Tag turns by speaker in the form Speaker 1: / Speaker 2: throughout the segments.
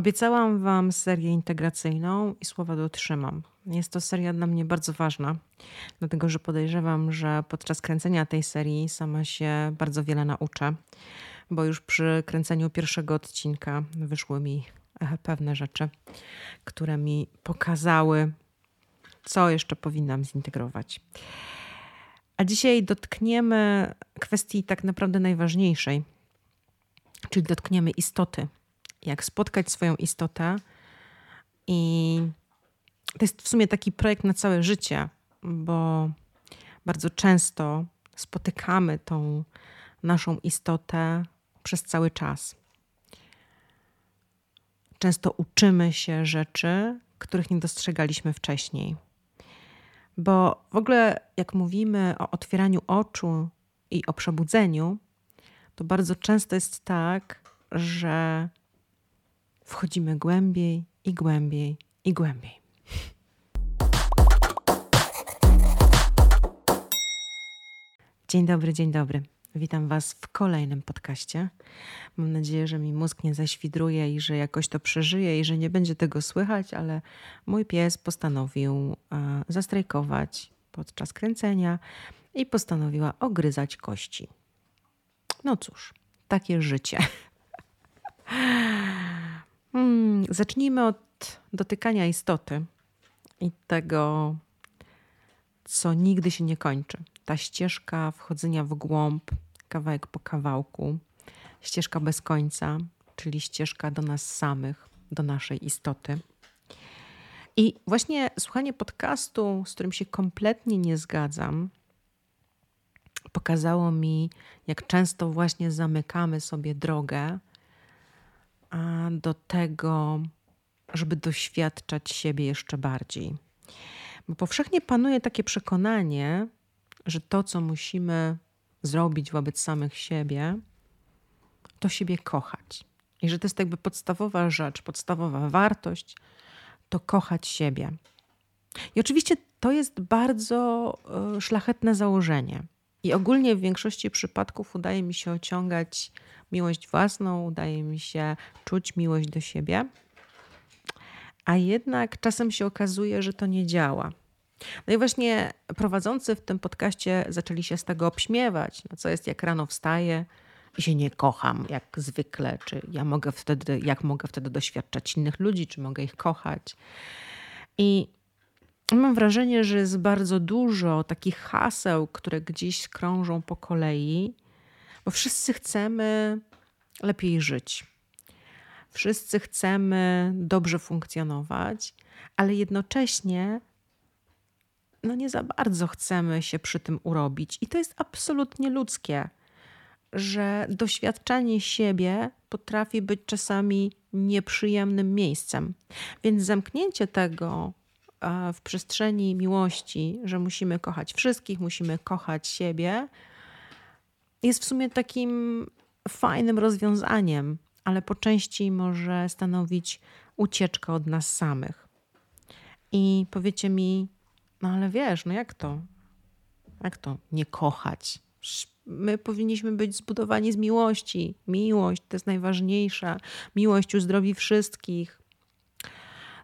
Speaker 1: Obiecałam Wam serię integracyjną i słowa dotrzymam. Jest to seria dla mnie bardzo ważna, dlatego że podejrzewam, że podczas kręcenia tej serii sama się bardzo wiele nauczę, bo już przy kręceniu pierwszego odcinka wyszły mi e, pewne rzeczy, które mi pokazały, co jeszcze powinnam zintegrować. A dzisiaj dotkniemy kwestii tak naprawdę najważniejszej, czyli dotkniemy istoty jak spotkać swoją istotę. I to jest w sumie taki projekt na całe życie, bo bardzo często spotykamy tą naszą istotę przez cały czas. Często uczymy się rzeczy, których nie dostrzegaliśmy wcześniej. Bo w ogóle, jak mówimy o otwieraniu oczu i o przebudzeniu, to bardzo często jest tak, że wchodzimy głębiej i głębiej i głębiej. Dzień dobry, dzień dobry. Witam Was w kolejnym podcaście. Mam nadzieję, że mi mózg nie zaświdruje i że jakoś to przeżyje i że nie będzie tego słychać, ale mój pies postanowił e, zastrajkować podczas kręcenia i postanowiła ogryzać kości. No cóż, takie życie. Hmm, zacznijmy od dotykania istoty i tego, co nigdy się nie kończy. Ta ścieżka wchodzenia w głąb, kawałek po kawałku, ścieżka bez końca, czyli ścieżka do nas samych, do naszej istoty. I właśnie słuchanie podcastu, z którym się kompletnie nie zgadzam, pokazało mi, jak często właśnie zamykamy sobie drogę do tego, żeby doświadczać siebie jeszcze bardziej. Bo powszechnie panuje takie przekonanie, że to, co musimy zrobić wobec samych siebie, to siebie kochać. I że to jest jakby podstawowa rzecz, podstawowa wartość, to kochać siebie. I oczywiście to jest bardzo e, szlachetne założenie. I ogólnie w większości przypadków udaje mi się ociągać miłość własną, udaje mi się czuć miłość do siebie, a jednak czasem się okazuje, że to nie działa. No i właśnie prowadzący w tym podcaście zaczęli się z tego obśmiewać. No co jest, jak rano wstaję i się nie kocham, jak zwykle, czy ja mogę wtedy, jak mogę wtedy doświadczać innych ludzi, czy mogę ich kochać. I mam wrażenie, że jest bardzo dużo takich haseł, które gdzieś krążą po kolei, bo wszyscy chcemy lepiej żyć. Wszyscy chcemy dobrze funkcjonować, ale jednocześnie no nie za bardzo chcemy się przy tym urobić. I to jest absolutnie ludzkie, że doświadczanie siebie potrafi być czasami nieprzyjemnym miejscem. Więc zamknięcie tego w przestrzeni miłości, że musimy kochać wszystkich, musimy kochać siebie, jest w sumie takim fajnym rozwiązaniem, ale po części może stanowić ucieczkę od nas samych. I powiecie mi, no ale wiesz, no jak to? Jak to nie kochać? My powinniśmy być zbudowani z miłości. Miłość to jest najważniejsza. Miłość uzdrowi wszystkich.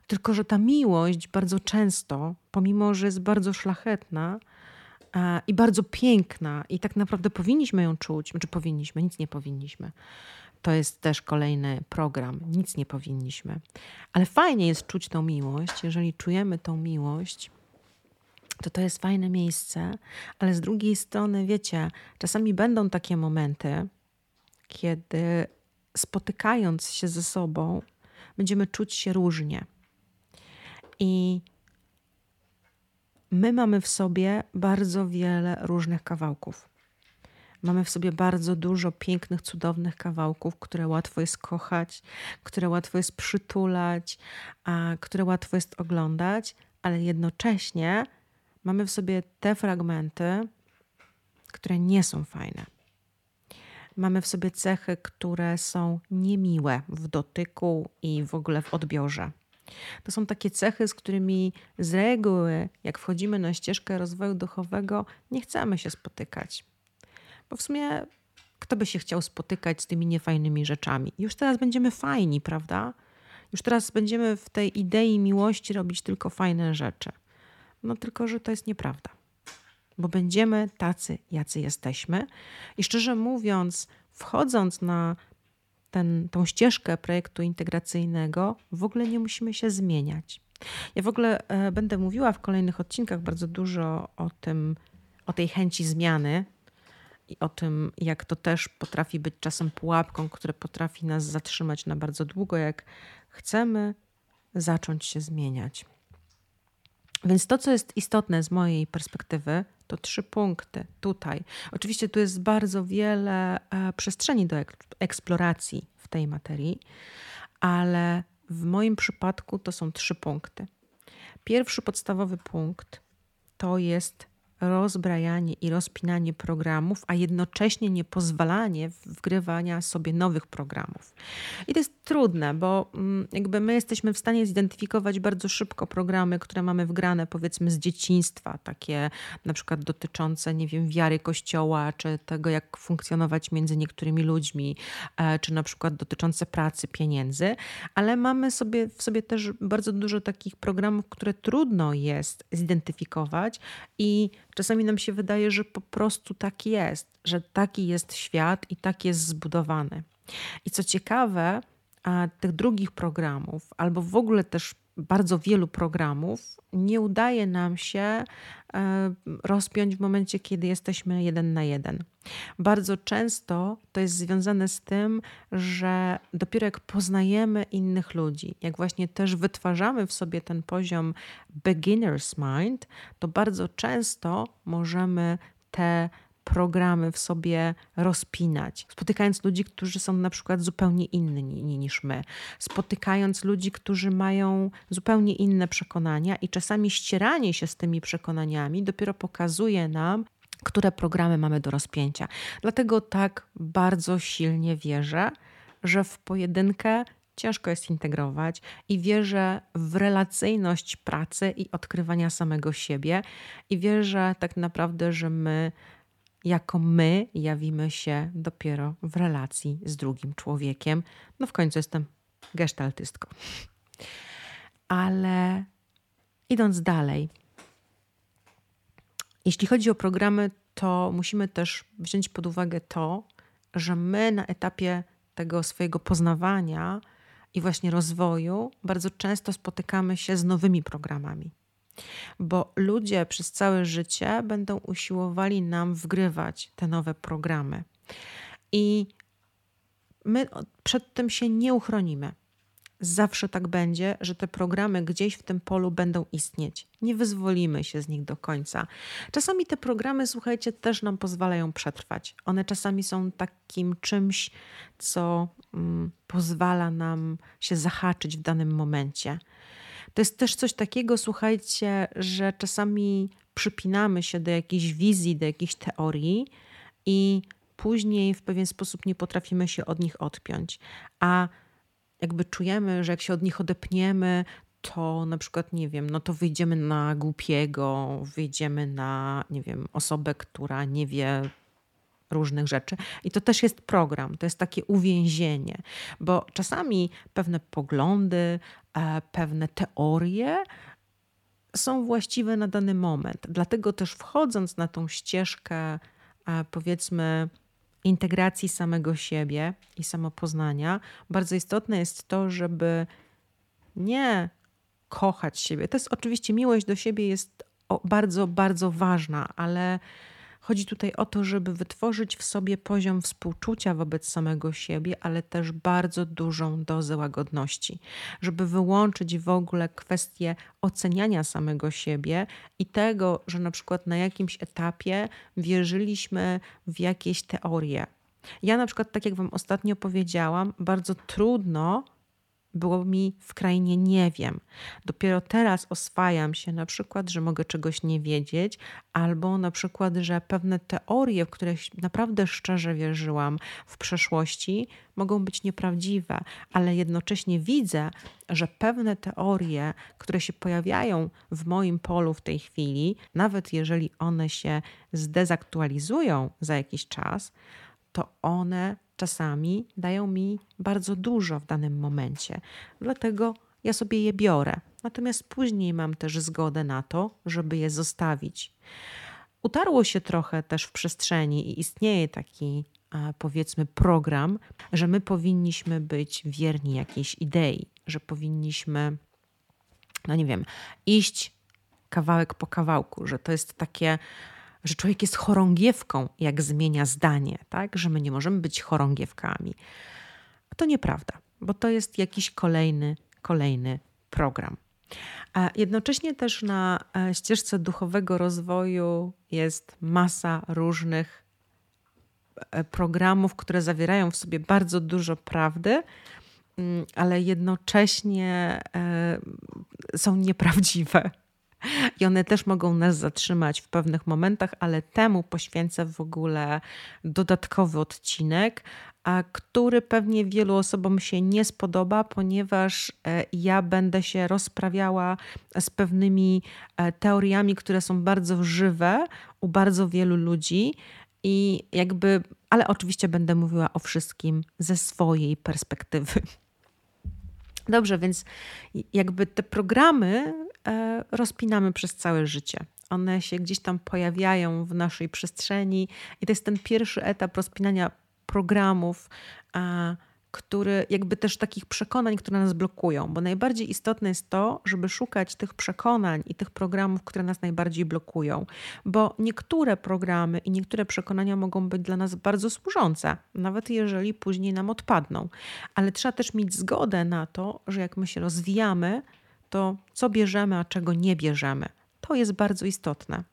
Speaker 1: Tylko, że ta miłość bardzo często, pomimo że jest bardzo szlachetna, i bardzo piękna, i tak naprawdę powinniśmy ją czuć, czy znaczy powinniśmy, nic nie powinniśmy. To jest też kolejny program, nic nie powinniśmy. Ale fajnie jest czuć tą miłość, jeżeli czujemy tą miłość, to to jest fajne miejsce, ale z drugiej strony, wiecie, czasami będą takie momenty, kiedy spotykając się ze sobą, będziemy czuć się różnie. I my mamy w sobie bardzo wiele różnych kawałków. Mamy w sobie bardzo dużo pięknych, cudownych kawałków, które łatwo jest kochać, które łatwo jest przytulać, a które łatwo jest oglądać, ale jednocześnie mamy w sobie te fragmenty, które nie są fajne. Mamy w sobie cechy, które są niemiłe w dotyku i w ogóle w odbiorze. To są takie cechy, z którymi z reguły, jak wchodzimy na ścieżkę rozwoju duchowego, nie chcemy się spotykać. Bo w sumie kto by się chciał spotykać z tymi niefajnymi rzeczami? Już teraz będziemy fajni, prawda? Już teraz będziemy w tej idei miłości robić tylko fajne rzeczy. No tylko, że to jest nieprawda. Bo będziemy tacy, jacy jesteśmy. I szczerze mówiąc, wchodząc na ten, tą ścieżkę projektu integracyjnego, w ogóle nie musimy się zmieniać. Ja w ogóle e, będę mówiła w kolejnych odcinkach bardzo dużo o tym, o tej chęci zmiany i o tym, jak to też potrafi być czasem pułapką, które potrafi nas zatrzymać na bardzo długo, jak chcemy zacząć się zmieniać. Więc to, co jest istotne z mojej perspektywy, to trzy punkty tutaj. Oczywiście tu jest bardzo wiele e, przestrzeni do eksploracji w tej materii, ale w moim przypadku to są trzy punkty. Pierwszy podstawowy punkt to jest rozbrajanie i rozpinanie programów, a jednocześnie nie pozwalanie wgrywania sobie nowych programów. I to jest trudne, bo mm, jakby my jesteśmy w stanie zidentyfikować bardzo szybko programy, które mamy wgrane powiedzmy z dzieciństwa, takie na przykład dotyczące, nie wiem, wiary kościoła, czy tego, jak funkcjonować między niektórymi ludźmi, e, czy na przykład dotyczące pracy, pieniędzy, ale mamy sobie w sobie też bardzo dużo takich programów, które trudno jest zidentyfikować i Czasami nam się wydaje, że po prostu tak jest, że taki jest świat i tak jest zbudowany. I co ciekawe, tych drugich programów, albo w ogóle też bardzo wielu programów nie udaje nam się rozpiąć w momencie, kiedy jesteśmy jeden na jeden. Bardzo często to jest związane z tym, że dopiero jak poznajemy innych ludzi, jak właśnie też wytwarzamy w sobie ten poziom beginner's mind, to bardzo często możemy te programy w sobie rozpinać, spotykając ludzi, którzy są na przykład zupełnie inni niż my, spotykając ludzi, którzy mają zupełnie inne przekonania i czasami ścieranie się z tymi przekonaniami dopiero pokazuje nam, które programy mamy do rozpięcia. Dlatego tak bardzo silnie wierzę, że w pojedynkę ciężko jest integrować i wierzę w relacyjność pracy i odkrywania samego siebie i wierzę tak naprawdę, że my jako my jawimy się dopiero w relacji z drugim człowiekiem. No w końcu jestem gestaltystką. Ale idąc dalej, jeśli chodzi o programy, to musimy też wziąć pod uwagę to, że my na etapie tego swojego poznawania i właśnie rozwoju bardzo często spotykamy się z nowymi programami bo ludzie przez całe życie będą usiłowali nam wgrywać te nowe programy. I my przed tym się nie uchronimy. Zawsze tak będzie, że te programy gdzieś w tym polu będą istnieć. Nie wyzwolimy się z nich do końca. Czasami te programy, słuchajcie, też nam pozwalają przetrwać. One czasami są takim czymś, co mm, pozwala nam się zahaczyć w danym momencie. To jest też coś takiego, słuchajcie, że czasami przypinamy się do jakiejś wizji, do jakiejś teorii i później w pewien sposób nie potrafimy się od nich odpiąć. A jakby czujemy, że jak się od nich odepniemy, to na przykład, nie wiem, no to wyjdziemy na głupiego, wyjdziemy na, nie wiem, osobę, która nie wie różnych rzeczy. I to też jest program, to jest takie uwięzienie, bo czasami pewne poglądy, e, pewne teorie są właściwe na dany moment. Dlatego też wchodząc na tą ścieżkę, e, powiedzmy, integracji samego siebie i samopoznania, bardzo istotne jest to, żeby nie kochać siebie. To jest oczywiście miłość do siebie jest bardzo, bardzo ważna, ale Chodzi tutaj o to, żeby wytworzyć w sobie poziom współczucia wobec samego siebie, ale też bardzo dużą dozę łagodności, żeby wyłączyć w ogóle kwestię oceniania samego siebie i tego, że na przykład na jakimś etapie wierzyliśmy w jakieś teorie. Ja na przykład, tak jak Wam ostatnio powiedziałam, bardzo trudno było mi w nie wiem. Dopiero teraz oswajam się na przykład, że mogę czegoś nie wiedzieć, albo na przykład, że pewne teorie, w które naprawdę szczerze wierzyłam w przeszłości, mogą być nieprawdziwe, ale jednocześnie widzę, że pewne teorie, które się pojawiają w moim polu w tej chwili, nawet jeżeli one się zdezaktualizują za jakiś czas, to one czasami dają mi bardzo dużo w danym momencie. Dlatego ja sobie je biorę. Natomiast później mam też zgodę na to, żeby je zostawić. Utarło się trochę też w przestrzeni i istnieje taki powiedzmy program, że my powinniśmy być wierni jakiejś idei, że powinniśmy, no nie wiem, iść kawałek po kawałku, że to jest takie, że człowiek jest chorągiewką, jak zmienia zdanie, tak? Że my nie możemy być chorągiewkami. To nieprawda, bo to jest jakiś kolejny, kolejny program. A jednocześnie też na e, ścieżce duchowego rozwoju jest masa różnych e, programów, które zawierają w sobie bardzo dużo prawdy, mm, ale jednocześnie e, są nieprawdziwe. I one też mogą nas zatrzymać w pewnych momentach, ale temu poświęcę w ogóle dodatkowy odcinek, a który pewnie wielu osobom się nie spodoba, ponieważ e, ja będę się rozprawiała z pewnymi e, teoriami, które są bardzo żywe u bardzo wielu ludzi i jakby, ale oczywiście będę mówiła o wszystkim ze swojej perspektywy. Dobrze, więc jakby te programy rozpinamy przez całe życie. One się gdzieś tam pojawiają w naszej przestrzeni, i to jest ten pierwszy etap rozpinania programów, który jakby też takich przekonań, które nas blokują, bo najbardziej istotne jest to, żeby szukać tych przekonań i tych programów, które nas najbardziej blokują, bo niektóre programy i niektóre przekonania mogą być dla nas bardzo służące, nawet jeżeli później nam odpadną, ale trzeba też mieć zgodę na to, że jak my się rozwijamy, to co bierzemy, a czego nie bierzemy. To jest bardzo istotne.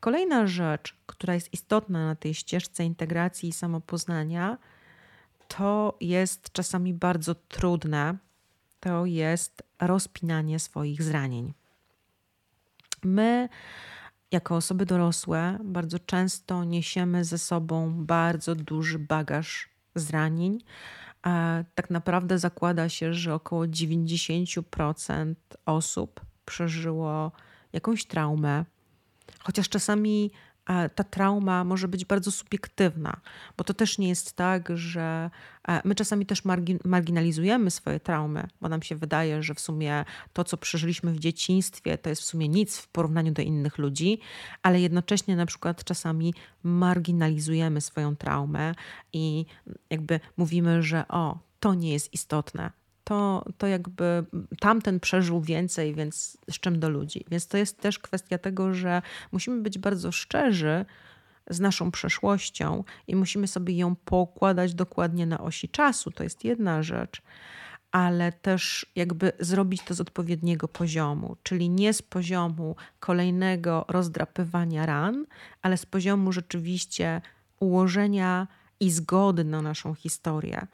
Speaker 1: Kolejna rzecz, która jest istotna na tej ścieżce integracji i samopoznania, to jest czasami bardzo trudne, to jest rozpinanie swoich zranień. My, jako osoby dorosłe, bardzo często niesiemy ze sobą bardzo duży bagaż zranień. Tak naprawdę zakłada się, że około 90% osób przeżyło jakąś traumę, chociaż czasami ta trauma może być bardzo subiektywna, bo to też nie jest tak, że e, my czasami też marginalizujemy swoje traumy, bo nam się wydaje, że w sumie to, co przeżyliśmy w dzieciństwie, to jest w sumie nic w porównaniu do innych ludzi, ale jednocześnie na przykład czasami marginalizujemy swoją traumę i jakby mówimy, że o, to nie jest istotne to, to jakby tamten przeżył więcej, więc z czym do ludzi. Więc to jest też kwestia tego, że musimy być bardzo szczerzy z naszą przeszłością i musimy sobie ją pokładać dokładnie na osi czasu. To jest jedna rzecz ale też jakby zrobić to z odpowiedniego poziomu, czyli nie z poziomu kolejnego rozdrapywania ran, ale z poziomu rzeczywiście ułożenia i zgody na naszą historię.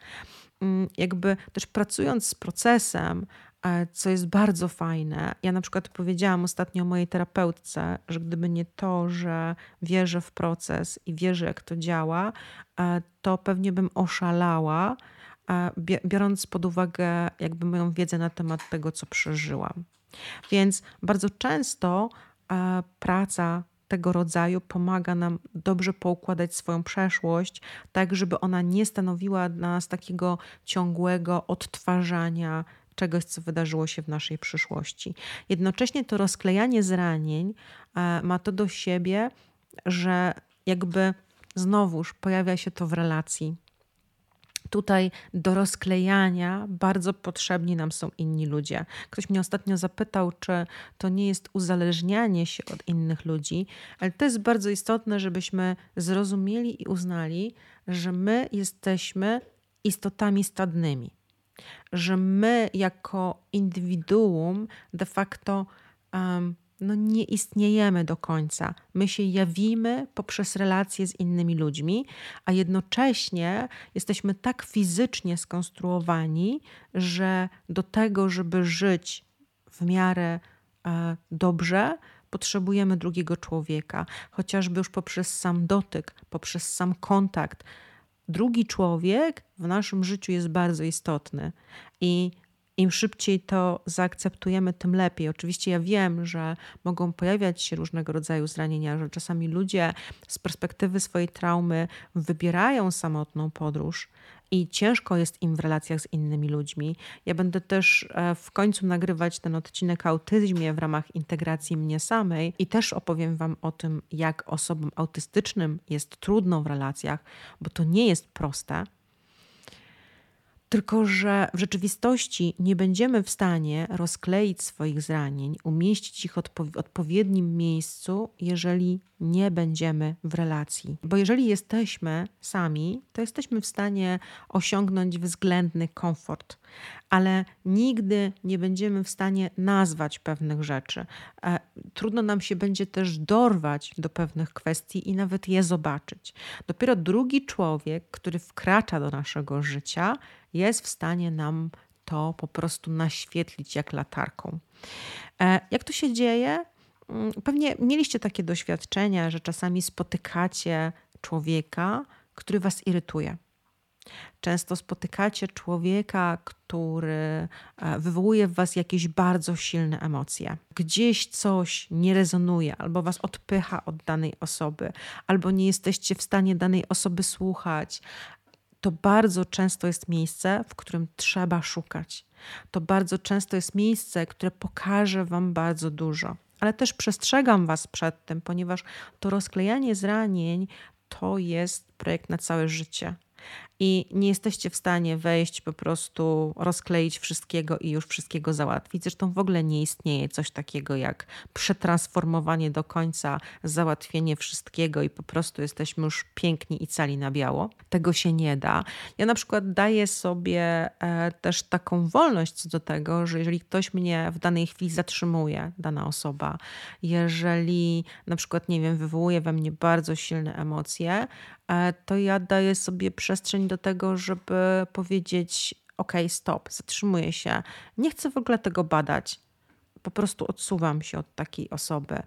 Speaker 1: Mm, jakby też pracując z procesem, e, co jest bardzo fajne. Ja na przykład powiedziałam ostatnio mojej terapeutce, że gdyby nie to, że wierzę w proces i wierzę, jak to działa, e, to pewnie bym oszalała, e, biorąc pod uwagę jakby moją wiedzę na temat tego, co przeżyłam. Więc bardzo często praca tego rodzaju pomaga nam dobrze poukładać swoją przeszłość, tak żeby ona nie stanowiła dla nas takiego ciągłego odtwarzania czegoś, co wydarzyło się w naszej przyszłości. Jednocześnie to rozklejanie zranień e, ma to do siebie, że jakby znowuż pojawia się to w relacji tutaj do rozklejania bardzo potrzebni nam są inni ludzie. Ktoś mnie ostatnio zapytał, czy to nie jest uzależnianie się od innych ludzi, ale to jest bardzo istotne, żebyśmy zrozumieli i uznali, że my jesteśmy istotami stadnymi, że my jako indywiduum de facto. Um, no nie istniejemy do końca. My się jawimy poprzez relacje z innymi ludźmi, a jednocześnie jesteśmy tak fizycznie skonstruowani, że do tego, żeby żyć w miarę e, dobrze, potrzebujemy drugiego człowieka, chociażby już poprzez sam dotyk, poprzez sam kontakt. Drugi człowiek w naszym życiu jest bardzo istotny i Im szybciej to zaakceptujemy, tym lepiej. Oczywiście ja wiem, że mogą pojawiać się różnego rodzaju zranienia, że czasami ludzie z perspektywy swojej traumy wybierają samotną podróż, i ciężko jest im w relacjach z innymi ludźmi. Ja będę też e, w końcu nagrywać ten odcinek o autyzmie w ramach integracji mnie samej i też opowiem Wam o tym, jak osobom autystycznym jest trudno w relacjach, bo to nie jest proste. Tylko, że w rzeczywistości nie będziemy w stanie rozkleić swoich zranień, umieścić ich w odpowiednim miejscu, jeżeli nie będziemy w relacji. Bo jeżeli jesteśmy sami, to jesteśmy w stanie osiągnąć względny komfort, ale nigdy nie będziemy w stanie nazwać pewnych rzeczy. E, trudno nam się będzie też dorwać do pewnych kwestii i nawet je zobaczyć. Dopiero drugi człowiek, który wkracza do naszego życia, jest w stanie nam to po prostu naświetlić jak latarką. E, jak to się dzieje? Mm, pewnie mieliście takie doświadczenia, że czasami spotykacie człowieka, który was irytuje. Często spotykacie człowieka, który e, wywołuje w was jakieś bardzo silne emocje. Gdzieś coś nie rezonuje, albo was odpycha od danej osoby, albo nie jesteście w stanie danej osoby słuchać. To bardzo często jest miejsce, w którym trzeba szukać. To bardzo często jest miejsce, które pokaże wam bardzo dużo ale też przestrzegam Was przed tym, ponieważ to rozklejanie zranień to jest projekt na całe życie i nie jesteście w stanie wejść, po prostu rozkleić wszystkiego i już wszystkiego załatwić. Zresztą w ogóle nie istnieje coś takiego jak przetransformowanie do końca, załatwienie wszystkiego i po prostu jesteśmy już piękni i cali na biało. Tego się nie da. Ja na przykład daję sobie e, też taką wolność co do tego, że jeżeli ktoś mnie w danej chwili zatrzymuje, dana osoba, jeżeli na przykład, nie wiem, wywołuje we mnie bardzo silne emocje, e, to ja daję sobie przestrzeń do tego, żeby powiedzieć: OK, stop, zatrzymuję się, nie chcę w ogóle tego badać. Po prostu odsuwam się od takiej osoby.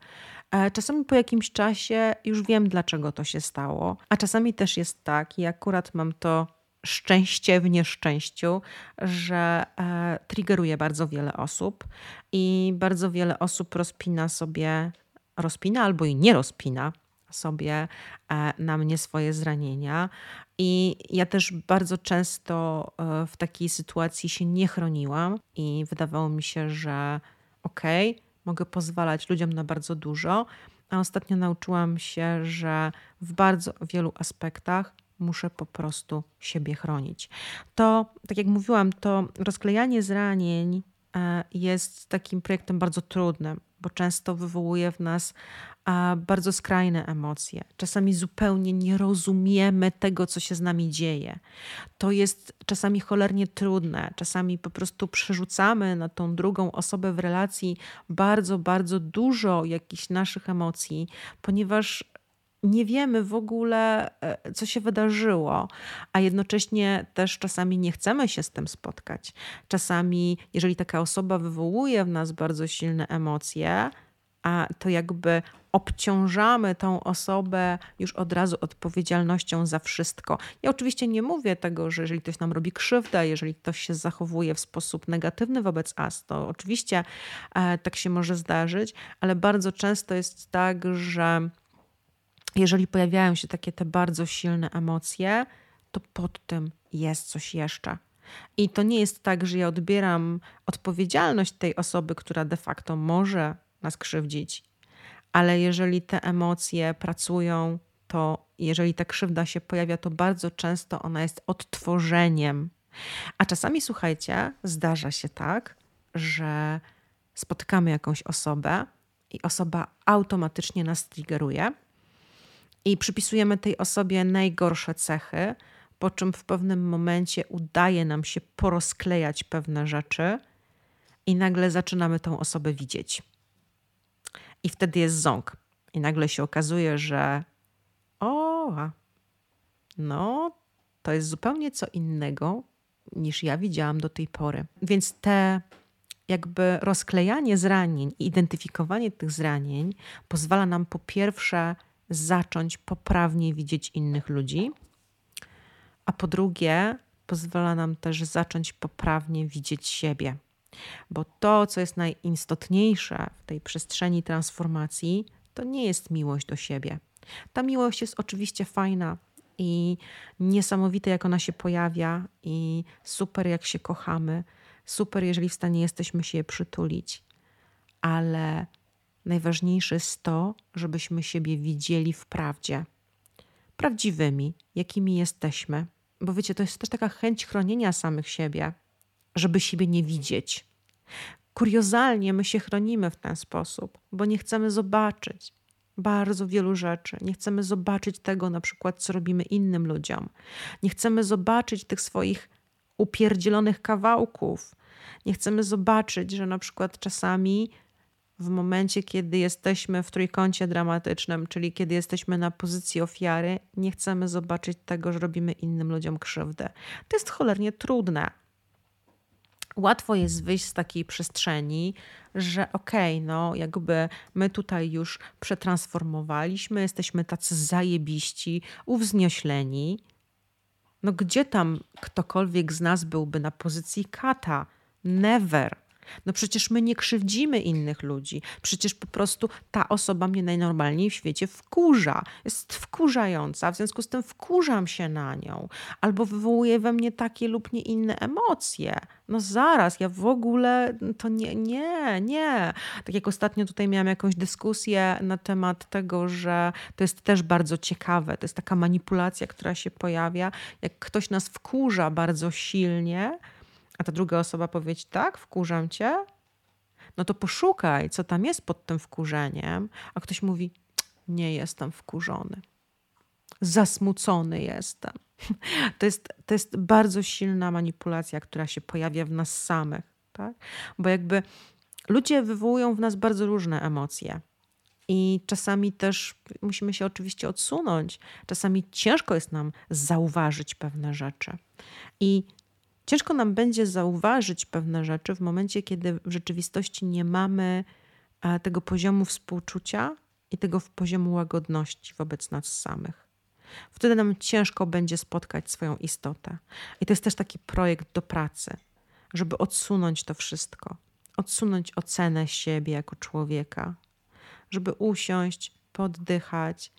Speaker 1: E, czasami po jakimś czasie już wiem, dlaczego to się stało, a czasami też jest tak, i akurat mam to szczęście w nieszczęściu, że e, triggeruje bardzo wiele osób i bardzo wiele osób rozpina sobie, rozpina albo i nie rozpina sobie e, na mnie swoje zranienia. I ja też bardzo często e, w takiej sytuacji się nie chroniłam i wydawało mi się, że okej, okay, mogę pozwalać ludziom na bardzo dużo, a ostatnio nauczyłam się, że w bardzo wielu aspektach muszę po prostu siebie chronić. To, tak jak mówiłam, to rozklejanie zranień e, jest takim projektem bardzo trudnym, bo często wywołuje w nas bardzo skrajne emocje. Czasami zupełnie nie rozumiemy tego, co się z nami dzieje. To jest czasami cholernie trudne. Czasami po prostu przerzucamy na tą drugą osobę w relacji bardzo, bardzo dużo jakichś naszych emocji, ponieważ nie wiemy w ogóle, e, co się wydarzyło, a jednocześnie też czasami nie chcemy się z tym spotkać. Czasami, jeżeli taka osoba wywołuje w nas bardzo silne emocje, a to jakby obciążamy tą osobę już od razu odpowiedzialnością za wszystko. Ja oczywiście nie mówię tego, że jeżeli ktoś nam robi krzywdę, jeżeli ktoś się zachowuje w sposób negatywny wobec nas, to oczywiście e, tak się może zdarzyć, ale bardzo często jest tak, że jeżeli pojawiają się takie te bardzo silne emocje, to pod tym jest coś jeszcze. I to nie jest tak, że ja odbieram odpowiedzialność tej osoby, która de facto może nas krzywdzić, ale jeżeli te emocje pracują, to jeżeli ta krzywda się pojawia, to bardzo często ona jest odtworzeniem. A czasami, słuchajcie, zdarza się tak, że spotykamy jakąś osobę i osoba automatycznie nas triggeruje i przypisujemy tej osobie najgorsze cechy, po czym w pewnym momencie udaje nam się porozklejać pewne rzeczy i nagle zaczynamy tą osobę widzieć. I wtedy jest ząg. I nagle się okazuje, że o, no, to jest zupełnie co innego niż ja widziałam do tej pory. Więc te jakby rozklejanie zranień i identyfikowanie tych zranień pozwala nam po pierwsze zacząć poprawnie widzieć innych ludzi, a po drugie pozwala nam też zacząć poprawnie widzieć siebie. Bo to, co jest najistotniejsze w tej przestrzeni transformacji, to nie jest miłość do siebie. Ta miłość jest oczywiście fajna i niesamowite, jak ona się pojawia, i super, jak się kochamy, super, jeżeli w stanie jesteśmy się je przytulić, ale najważniejsze jest to, żebyśmy siebie widzieli w prawdzie, prawdziwymi, jakimi jesteśmy. Bo wiecie, to jest też taka chęć chronienia samych siebie, żeby siebie nie widzieć. Kuriozalnie my się chronimy w ten sposób, bo nie chcemy zobaczyć bardzo wielu rzeczy. Nie chcemy zobaczyć tego, na przykład, co robimy innym ludziom. Nie chcemy zobaczyć tych swoich upierdzielonych kawałków. Nie chcemy zobaczyć, że na przykład czasami w momencie, kiedy jesteśmy w trójkącie dramatycznym, czyli kiedy jesteśmy na pozycji ofiary, nie chcemy zobaczyć tego, że robimy innym ludziom krzywdę. To jest cholernie trudne. Łatwo jest wyjść z takiej przestrzeni, że okej, okay, no jakby my tutaj już przetransformowaliśmy, jesteśmy tacy zajebiści, uwzniośleni. No gdzie tam ktokolwiek z nas byłby na pozycji kata? Never. No przecież my nie krzywdzimy innych ludzi. Przecież po prostu ta osoba mnie najnormalniej w świecie wkurza. Jest wkurzająca, w związku z tym wkurzam się na nią. Albo wywołuje we mnie takie lub nie inne emocje. No zaraz, ja w ogóle to nie, nie, nie. Tak jak ostatnio tutaj miałam jakąś dyskusję na temat tego, że to jest też bardzo ciekawe. To jest taka manipulacja, która się pojawia. Jak ktoś nas wkurza bardzo silnie, a ta druga osoba powiedzieć, tak, wkurzam cię, no to poszukaj, co tam jest pod tym wkurzeniem, a ktoś mówi, nie jestem wkurzony. Zasmucony jestem. To jest, to jest bardzo silna manipulacja, która się pojawia w nas samych, tak? Bo jakby ludzie wywołują w nas bardzo różne emocje. I czasami też musimy się oczywiście odsunąć. Czasami ciężko jest nam zauważyć pewne rzeczy. I Ciężko nam będzie zauważyć pewne rzeczy w momencie, kiedy w rzeczywistości nie mamy e, tego poziomu współczucia i tego poziomu łagodności wobec nas samych. Wtedy nam ciężko będzie spotkać swoją istotę. I to jest też taki projekt do pracy, żeby odsunąć to wszystko, odsunąć ocenę siebie jako człowieka, żeby usiąść, poddychać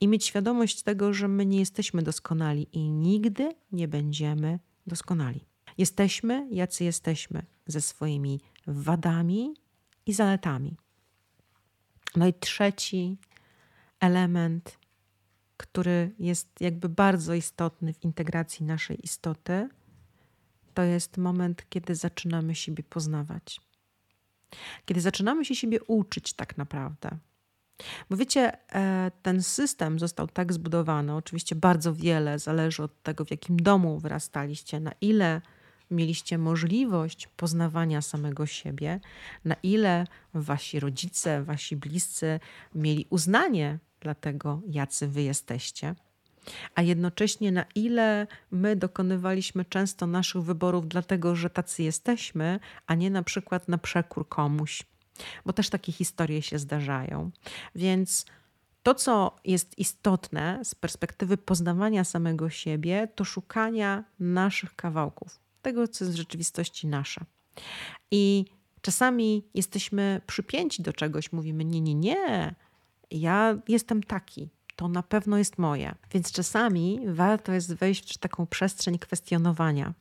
Speaker 1: i mieć świadomość tego, że my nie jesteśmy doskonali i nigdy nie będziemy doskonali. Jesteśmy, jacy jesteśmy, ze swoimi wadami i zaletami. No i trzeci element, który jest jakby bardzo istotny w integracji naszej istoty, to jest moment, kiedy zaczynamy siebie poznawać. Kiedy zaczynamy się siebie uczyć, tak naprawdę. Bo wiecie, e, ten system został tak zbudowany, oczywiście bardzo wiele zależy od tego, w jakim domu wyrastaliście, na ile mieliście możliwość poznawania samego siebie, na ile wasi rodzice, wasi bliscy mieli uznanie dla tego, jacy wy jesteście, a jednocześnie na ile my dokonywaliśmy często naszych wyborów dlatego, że tacy jesteśmy, a nie na przykład na przekór komuś, bo też takie historie się zdarzają. Więc to, co jest istotne z perspektywy poznawania samego siebie, to szukania naszych kawałków tego, co jest w rzeczywistości nasze. I czasami jesteśmy przypięci do czegoś, mówimy: Nie, nie, nie, ja jestem taki, to na pewno jest moje. Więc czasami warto jest wejść w taką przestrzeń kwestionowania.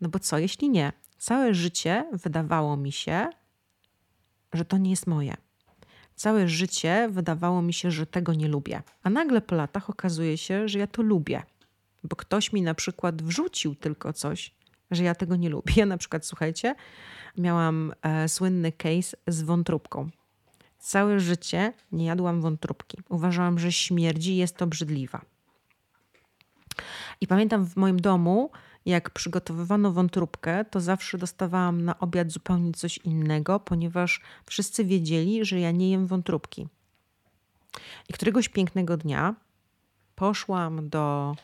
Speaker 1: No bo co, jeśli nie? Całe życie wydawało mi się, że to nie jest moje. Całe życie wydawało mi się, że tego nie lubię. A nagle po latach okazuje się, że ja to lubię bo ktoś mi na przykład wrzucił tylko coś, że ja tego nie lubię. Ja na przykład, słuchajcie, miałam e, słynny case z wątróbką. Całe życie nie jadłam wątróbki. Uważałam, że śmierdzi jest obrzydliwa. I pamiętam w moim domu, jak przygotowywano wątróbkę, to zawsze dostawałam na obiad zupełnie coś innego, ponieważ wszyscy wiedzieli, że ja nie jem wątróbki. I któregoś pięknego dnia poszłam do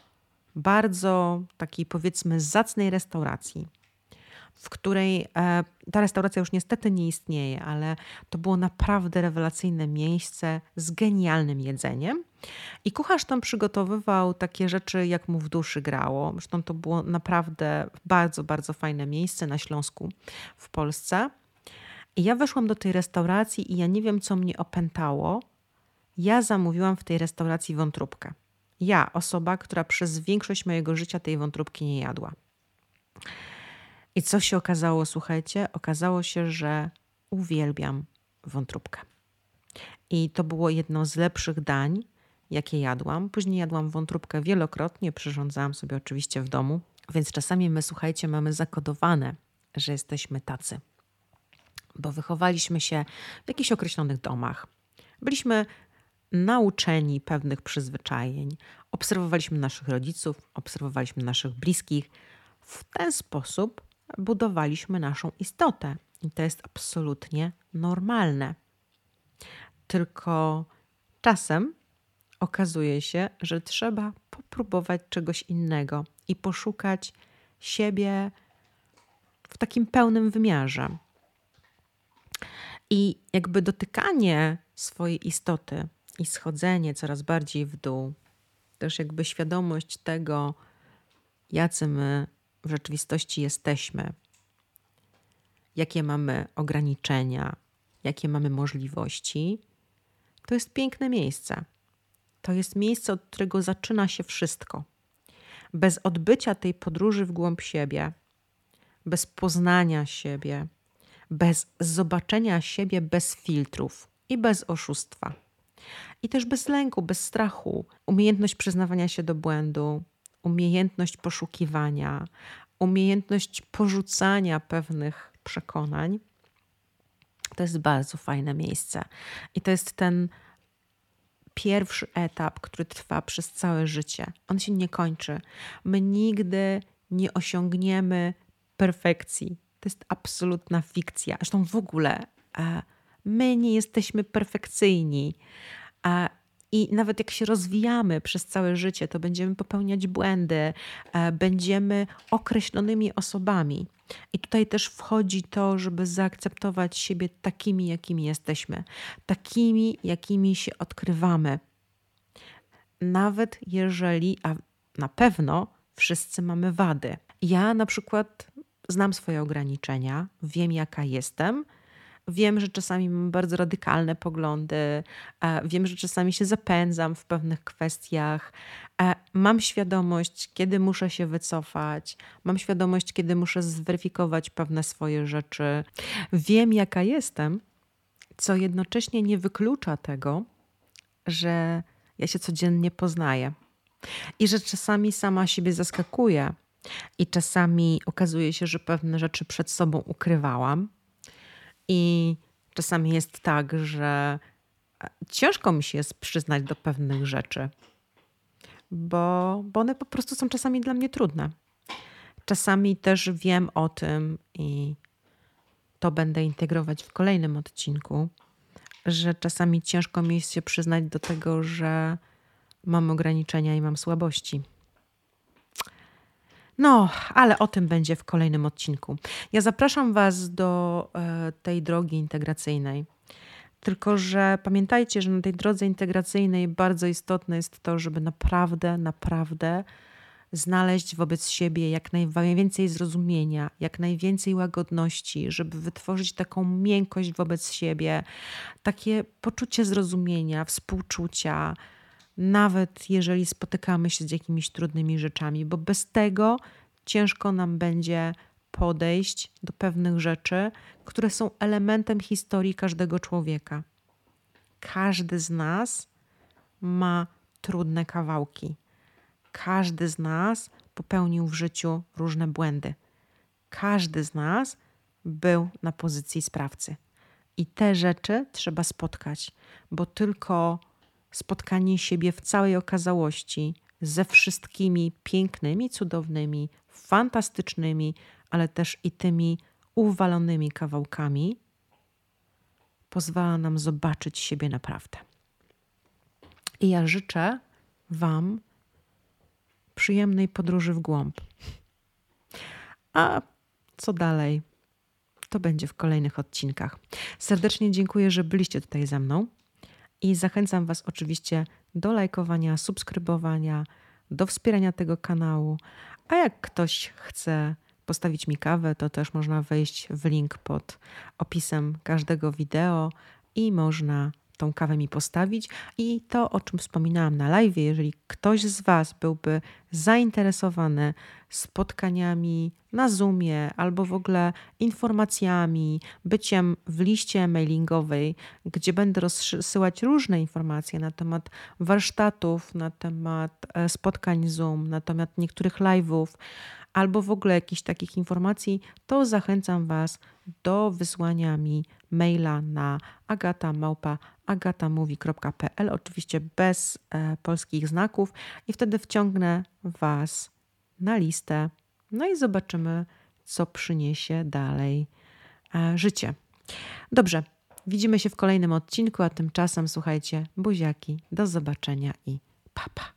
Speaker 1: bardzo takiej powiedzmy zacnej restauracji, w której e, ta restauracja już niestety nie istnieje, ale to było naprawdę rewelacyjne miejsce z genialnym jedzeniem. I kucharz tam przygotowywał takie rzeczy, jak mu w duszy grało. Zresztą to było naprawdę bardzo, bardzo fajne miejsce na Śląsku w Polsce. I ja weszłam do tej restauracji i ja nie wiem, co mnie opętało. Ja zamówiłam w tej restauracji wątróbkę. Ja, osoba, która przez większość mojego życia tej wątróbki nie jadła. I co się okazało, słuchajcie? Okazało się, że uwielbiam wątróbkę. I to było jedno z lepszych dań, jakie jadłam. Później jadłam wątróbkę wielokrotnie, przyrządzałam sobie oczywiście w domu, więc czasami my, słuchajcie, mamy zakodowane, że jesteśmy tacy. Bo wychowaliśmy się w jakichś określonych domach. Byliśmy nauczeni pewnych przyzwyczajeń, obserwowaliśmy naszych rodziców, obserwowaliśmy naszych bliskich. W ten sposób budowaliśmy naszą istotę. I to jest absolutnie normalne. Tylko czasem okazuje się, że trzeba popróbować czegoś innego i poszukać siebie w takim pełnym wymiarze. I jakby dotykanie swojej istoty i schodzenie coraz bardziej w dół, też jakby świadomość tego, jacy my w rzeczywistości jesteśmy, jakie mamy ograniczenia, jakie mamy możliwości, to jest piękne miejsce. To jest miejsce, od którego zaczyna się wszystko. Bez odbycia tej podróży w głąb siebie, bez poznania siebie, bez zobaczenia siebie bez filtrów i bez oszustwa. I też bez lęku, bez strachu, umiejętność przyznawania się do błędu, umiejętność poszukiwania, umiejętność porzucania pewnych przekonań. To jest bardzo fajne miejsce. I to jest ten pierwszy etap, który trwa przez całe życie. On się nie kończy. My nigdy nie osiągniemy perfekcji. To jest absolutna fikcja. Zresztą w ogóle e, my nie jesteśmy perfekcyjni. I nawet jak się rozwijamy przez całe życie, to będziemy popełniać błędy, e, będziemy określonymi osobami. I tutaj też wchodzi to, żeby zaakceptować siebie takimi, jakimi jesteśmy, takimi, jakimi się odkrywamy. Nawet jeżeli, a na pewno wszyscy mamy wady. Ja na przykład znam swoje ograniczenia, wiem jaka jestem Wiem, że czasami mam bardzo radykalne poglądy, e, wiem, że czasami się zapędzam w pewnych kwestiach. E, mam świadomość, kiedy muszę się wycofać, mam świadomość, kiedy muszę zweryfikować pewne swoje rzeczy. Wiem, jaka jestem, co jednocześnie nie wyklucza tego, że ja się codziennie poznaję i że czasami sama siebie zaskakuję. I czasami okazuje się, że pewne rzeczy przed sobą ukrywałam, i czasami jest tak, że ciężko mi się jest przyznać do pewnych rzeczy, bo, bo one po prostu są czasami dla mnie trudne. Czasami też wiem o tym i to będę integrować w kolejnym odcinku, że czasami ciężko mi jest się przyznać do tego, że mam ograniczenia i mam słabości. No, ale o tym będzie w kolejnym odcinku. Ja zapraszam Was do e, tej drogi integracyjnej. Tylko, że pamiętajcie, że na tej drodze integracyjnej bardzo istotne jest to, żeby naprawdę, naprawdę znaleźć wobec siebie jak najwięcej zrozumienia, jak najwięcej łagodności, żeby wytworzyć taką miękkość wobec siebie, takie poczucie zrozumienia, współczucia, nawet jeżeli spotykamy się z jakimiś trudnymi rzeczami, bo bez tego ciężko nam będzie podejść do pewnych rzeczy, które są elementem historii każdego człowieka. Każdy z nas ma trudne kawałki. Każdy z nas popełnił w życiu różne błędy. Każdy z nas był na pozycji sprawcy. I te rzeczy trzeba spotkać, bo tylko spotkanie siebie w całej okazałości ze wszystkimi pięknymi, cudownymi, fantastycznymi, ale też i tymi uwalonymi kawałkami pozwala nam zobaczyć siebie naprawdę. I ja życzę Wam przyjemnej podróży w głąb. A co dalej? To będzie w kolejnych odcinkach. Serdecznie dziękuję, że byliście tutaj ze mną I zachęcam Was oczywiście do lajkowania, subskrybowania, do wspierania tego kanału. A jak ktoś chce postawić mi kawę, to też można wejść w link pod opisem każdego wideo i można tą kawę mi postawić. I to, o czym wspominałam na live, jeżeli ktoś z Was byłby zainteresowany spotkaniami na Zoomie albo w ogóle informacjami, byciem w liście mailingowej, gdzie będę rozsyłać różne informacje na temat warsztatów, na temat e, spotkań Zoom, na temat niektórych live'ów, albo w ogóle jakichś takich informacji, to zachęcam Was do wysłania mi maila na agatamałpa.agatamówi.pl, oczywiście bez e, polskich znaków i wtedy wciągnę Was na listę, no i zobaczymy, co przyniesie dalej e, życie. Dobrze, widzimy się w kolejnym odcinku, a tymczasem słuchajcie, buziaki, do zobaczenia i papa. Pa.